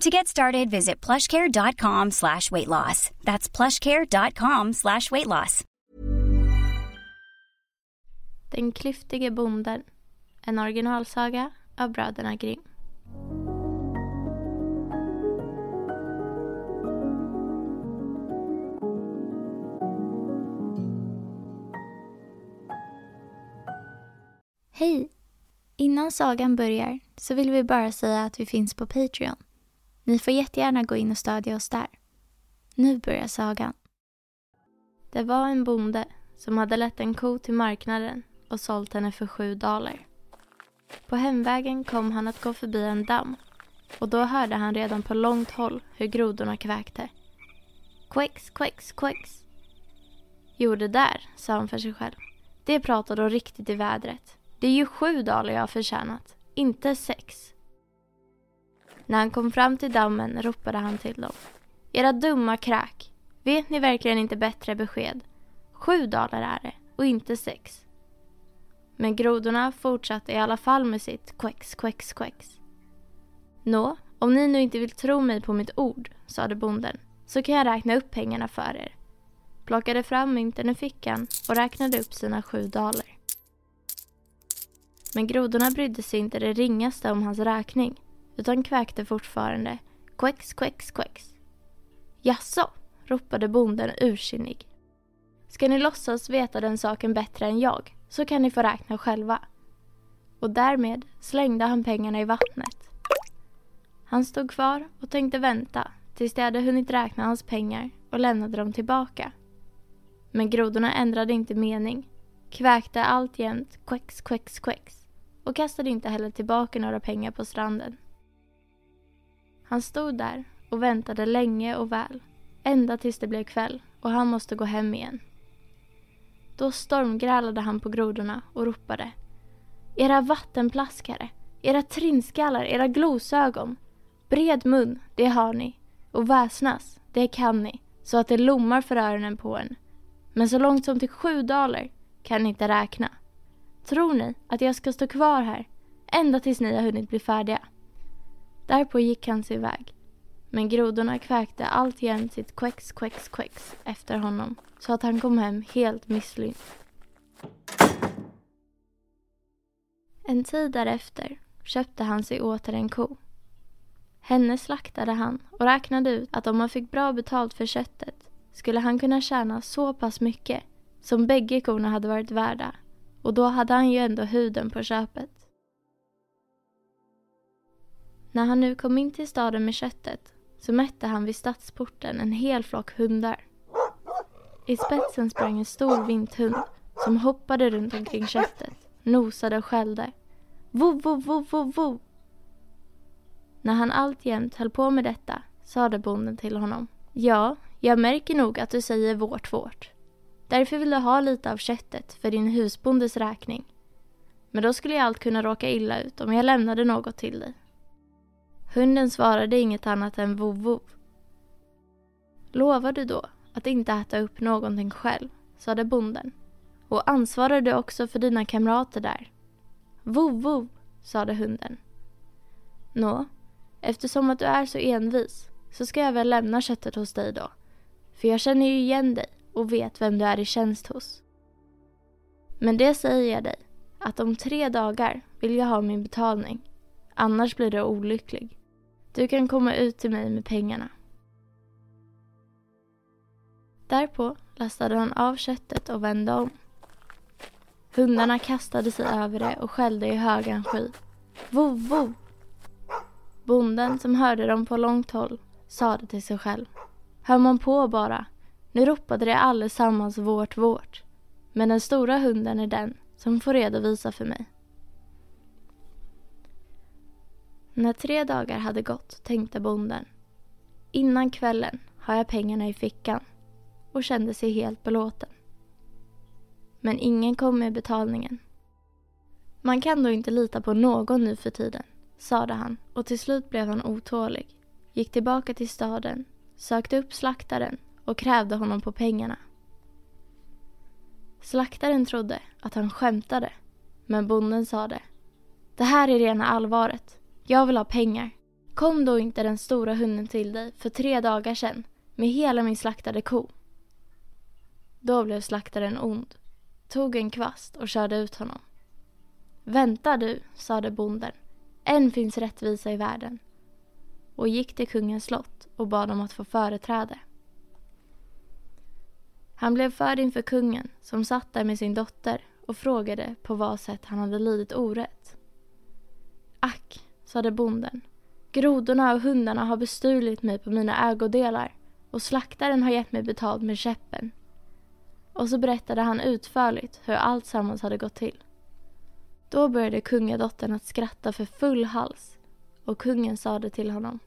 To get started, visit plushcare.com slash weight loss. That's plushcare.com slash weight loss. Den klyftige bonden. En originalsaga av bröderna Grimm. Hej! Innan sagan börjar så vill vi bara säga att vi finns på Patreon. Ni får jättegärna gå in och stödja oss där. Nu börjar sagan. Det var en bonde som hade lett en ko till marknaden och sålt henne för sju daler. På hemvägen kom han att gå förbi en damm och då hörde han redan på långt håll hur grodorna kväkte. Quex, quex, quex. Jo, det där, sa han för sig själv. Det pratar då riktigt i vädret. Det är ju sju daler jag har förtjänat, inte sex. När han kom fram till dammen ropade han till dem. Era dumma kräk. Vet ni verkligen inte bättre besked? Sju dalar är det och inte sex. Men grodorna fortsatte i alla fall med sitt quex, quex, quex. Nå, om ni nu inte vill tro mig på mitt ord, sade bonden, så kan jag räkna upp pengarna för er. Plockade fram mynten ur fickan och räknade upp sina sju daler. Men grodorna brydde sig inte det ringaste om hans räkning utan kväkte fortfarande quex, quex, quex. Jaså, ropade bonden ursinnig. Ska ni låtsas veta den saken bättre än jag så kan ni få räkna själva. Och därmed slängde han pengarna i vattnet. Han stod kvar och tänkte vänta tills de hade hunnit räkna hans pengar och lämnade dem tillbaka. Men grodorna ändrade inte mening, kväkte alltjämt quex, quex, quex och kastade inte heller tillbaka några pengar på stranden. Han stod där och väntade länge och väl, ända tills det blev kväll och han måste gå hem igen. Då stormgrälade han på grodorna och ropade. Era vattenplaskare, era trinskallar, era glosögon. Bred mun, det har ni. Och väsnas, det kan ni, så att det lommar för öronen på en. Men så långt som till sju daler kan ni inte räkna. Tror ni att jag ska stå kvar här ända tills ni har hunnit bli färdiga? Därpå gick han sin väg. Men grodorna kväkte alltjämt sitt quex, quex, quex efter honom så att han kom hem helt misslynt. En tid därefter köpte han sig åter en ko. Henne slaktade han och räknade ut att om han fick bra betalt för köttet skulle han kunna tjäna så pass mycket som bägge korna hade varit värda och då hade han ju ändå huden på köpet. När han nu kom in till staden med köttet så mätte han vid stadsporten en hel flock hundar. I spetsen sprang en stor vinthund som hoppade runt omkring köttet, nosade och skällde. Vov, vov, vov, vov, vov. När han alltjämt höll på med detta sade bonden till honom. Ja, Jag märker nog att du säger vårt vårt. Därför vill du ha lite av köttet för din husbondes räkning. Men då skulle jag allt kunna råka illa ut om jag lämnade något till dig. Hunden svarade inget annat än vov vov. Lovar du då att inte äta upp någonting själv, sade bonden. Och ansvarar du också för dina kamrater där? Vov vov, sade hunden. Nå, eftersom att du är så envis så ska jag väl lämna köttet hos dig då. För jag känner ju igen dig och vet vem du är i tjänst hos. Men det säger jag dig, att om tre dagar vill jag ha min betalning. Annars blir du olycklig. Du kan komma ut till mig med pengarna. Därpå lastade han av köttet och vände om. Hundarna kastade sig över det och skällde i högan sky. Vov, vov! Bonden som hörde dem på långt håll sade till sig själv. Hör man på bara. Nu ropade de allesammans vårt, vårt. Men den stora hunden är den som får redovisa för mig. När tre dagar hade gått tänkte bonden. Innan kvällen har jag pengarna i fickan och kände sig helt belåten. Men ingen kom med betalningen. Man kan då inte lita på någon nu för tiden, sade han och till slut blev han otålig. Gick tillbaka till staden, sökte upp slaktaren och krävde honom på pengarna. Slaktaren trodde att han skämtade, men bonden sade Det här är rena allvaret. Jag vill ha pengar. Kom då inte den stora hunden till dig för tre dagar sedan med hela min slaktade ko. Då blev slaktaren ond, tog en kvast och körde ut honom. Vänta du, sade bonden. Än finns rättvisa i världen. Och gick till kungens slott och bad om att få företräde. Han blev förd inför kungen som satt där med sin dotter och frågade på vad sätt han hade lidit orätt. Ack, sade bonden. Grodorna och hundarna har bestulit mig på mina ägodelar och slaktaren har gett mig betalt med käppen. Och så berättade han utförligt hur allt sammans hade gått till. Då började kungadottern att skratta för full hals och kungen sade till honom.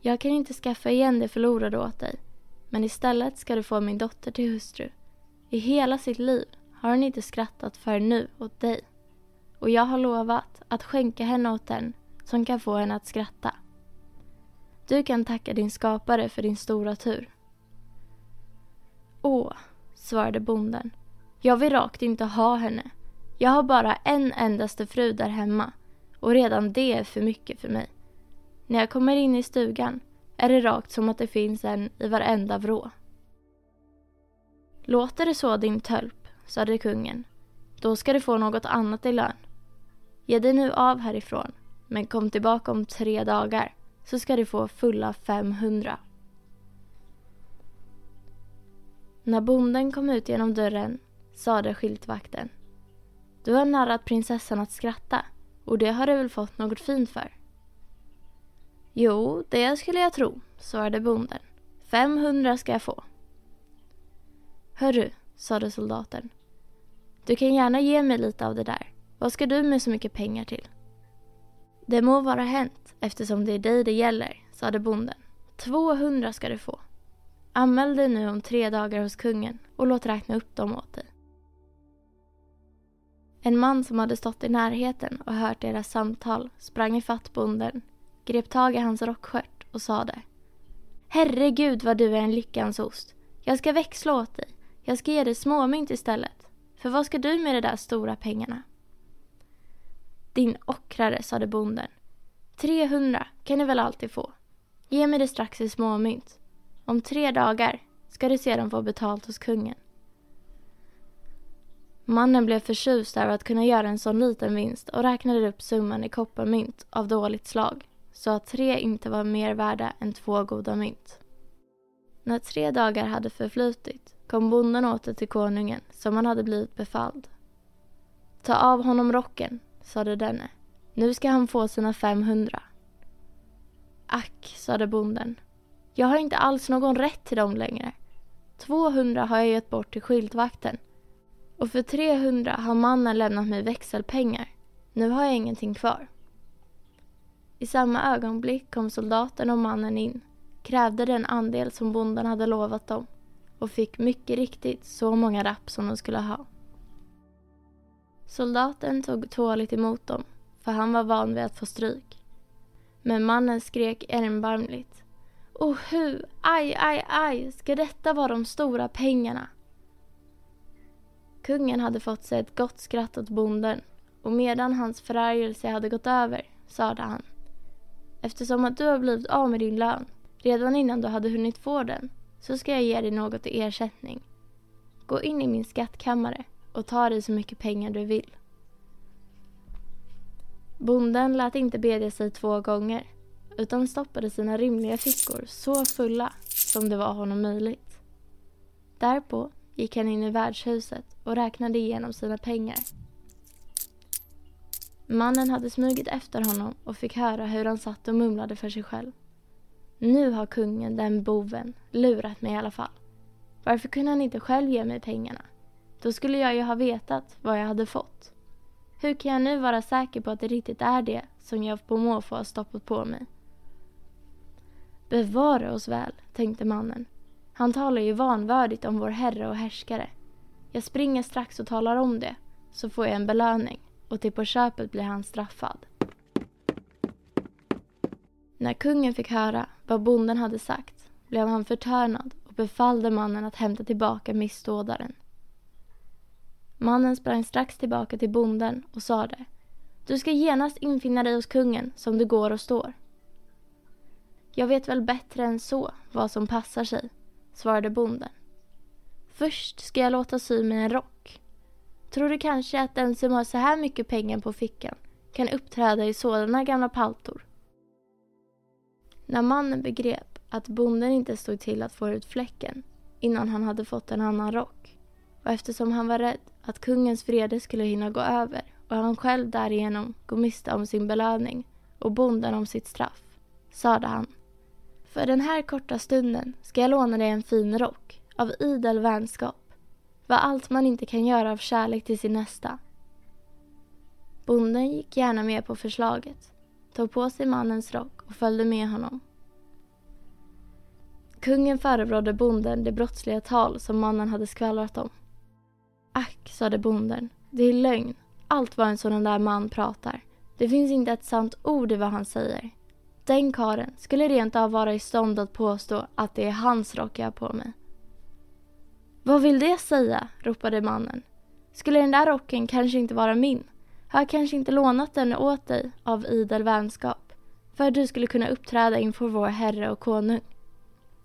Jag kan inte skaffa igen det förlorade åt dig men istället ska du få min dotter till hustru. I hela sitt liv har hon inte skrattat för nu åt dig. Och jag har lovat att skänka henne åt den som kan få henne att skratta. Du kan tacka din skapare för din stora tur. Åh, svarade bonden. Jag vill rakt inte ha henne. Jag har bara en endaste fru där hemma och redan det är för mycket för mig. När jag kommer in i stugan är det rakt som att det finns en i varenda vrå. Låter det så din tölp, sade kungen, då ska du få något annat i lön. Ge dig nu av härifrån, men kom tillbaka om tre dagar så ska du få fulla 500. När bonden kom ut genom dörren sade skyltvakten. Du har narrat prinsessan att skratta och det har du väl fått något fint för? Jo, det skulle jag tro, svarade bonden. 500 ska jag få. Hörru, sade soldaten. Du kan gärna ge mig lite av det där. Vad ska du med så mycket pengar till? Det må vara hänt eftersom det är dig det gäller, sade bonden. 200 ska du få. Anmäl dig nu om tre dagar hos kungen och låt räkna upp dem åt dig. En man som hade stått i närheten och hört deras samtal sprang ifatt bonden, grep tag i hans rockskört och sade Herregud vad du är en lyckans ost. Jag ska växla åt dig. Jag ska ge dig småmynt istället. För vad ska du med de där stora pengarna? Din ockrare, sade bonden. 300 kan ni väl alltid få. Ge mig det strax i småmynt. Om tre dagar ska du sedan få betalt hos kungen. Mannen blev förtjust över att kunna göra en sån liten vinst och räknade upp summan i kopparmynt av dåligt slag så att tre inte var mer värda än två goda mynt. När tre dagar hade förflutit kom bonden åter till konungen som han hade blivit befalld. Ta av honom rocken, sade denne. Nu ska han få sina 500. Ack, sade bonden. Jag har inte alls någon rätt till dem längre. 200 har jag gett bort till skyltvakten och för 300 har mannen lämnat mig växelpengar. Nu har jag ingenting kvar. I samma ögonblick kom soldaten och mannen in, krävde den andel som bonden hade lovat dem och fick mycket riktigt så många rapp som de skulle ha. Soldaten tog tåligt emot dem, för han var van vid att få stryk. Men mannen skrek erbarmligt. ”Ohu, hu, aj, aj, aj, ska detta vara de stora pengarna? Kungen hade fått sig ett gott skratt åt bonden och medan hans förargelse hade gått över sade han. Eftersom att du har blivit av med din lön redan innan du hade hunnit få den så ska jag ge dig något i ersättning. Gå in i min skattkammare och ta dig så mycket pengar du vill. Bonden lät inte bedja sig två gånger utan stoppade sina rimliga fickor så fulla som det var honom möjligt. Därpå gick han in i värdshuset och räknade igenom sina pengar. Mannen hade smugit efter honom och fick höra hur han satt och mumlade för sig själv. Nu har kungen, den boven, lurat mig i alla fall. Varför kunde han inte själv ge mig pengarna? Då skulle jag ju ha vetat vad jag hade fått. Hur kan jag nu vara säker på att det riktigt är det som jag på måfå har stoppat på mig? Bevara oss väl, tänkte mannen. Han talar ju vanvördigt om vår herre och härskare. Jag springer strax och talar om det, så får jag en belöning och till på köpet blir han straffad. När kungen fick höra vad bonden hade sagt blev han förtörnad och befallde mannen att hämta tillbaka missdådaren. Mannen sprang strax tillbaka till bonden och sade Du ska genast infinna dig hos kungen som du går och står. Jag vet väl bättre än så vad som passar sig, svarade bonden. Först ska jag låta sy mig en rock. Tror du kanske att den som har så här mycket pengar på fickan kan uppträda i sådana gamla paltor? När mannen begrep att bonden inte stod till att få ut fläcken innan han hade fått en annan rock och eftersom han var rädd att kungens vrede skulle hinna gå över och han själv därigenom gå miste om sin belöning och bonden om sitt straff, sade han. För den här korta stunden ska jag låna dig en fin rock av idel vänskap. Vad allt man inte kan göra av kärlek till sin nästa. Bonden gick gärna med på förslaget, tog på sig mannens rock och följde med honom. Kungen förebrådde bonden det brottsliga tal som mannen hade skvallrat om. Ack, sade bonden, det är lögn. Allt vad en sådan där man pratar. Det finns inte ett sant ord i vad han säger. Den karen skulle rent av vara i stånd att påstå att det är hans rock jag har på mig. Vad vill det säga? ropade mannen. Skulle den där rocken kanske inte vara min? Har jag kanske inte lånat den åt dig av idel vänskap? För att du skulle kunna uppträda inför vår herre och konung.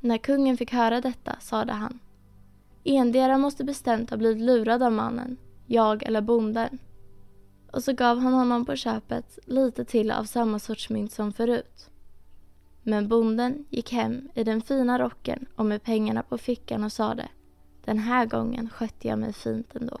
När kungen fick höra detta sade han Endera måste bestämt ha blivit lurad av mannen, jag eller bonden. Och så gav han honom på köpet lite till av samma sorts mynt som förut. Men bonden gick hem i den fina rocken och med pengarna på fickan och sade Den här gången skötte jag mig fint ändå.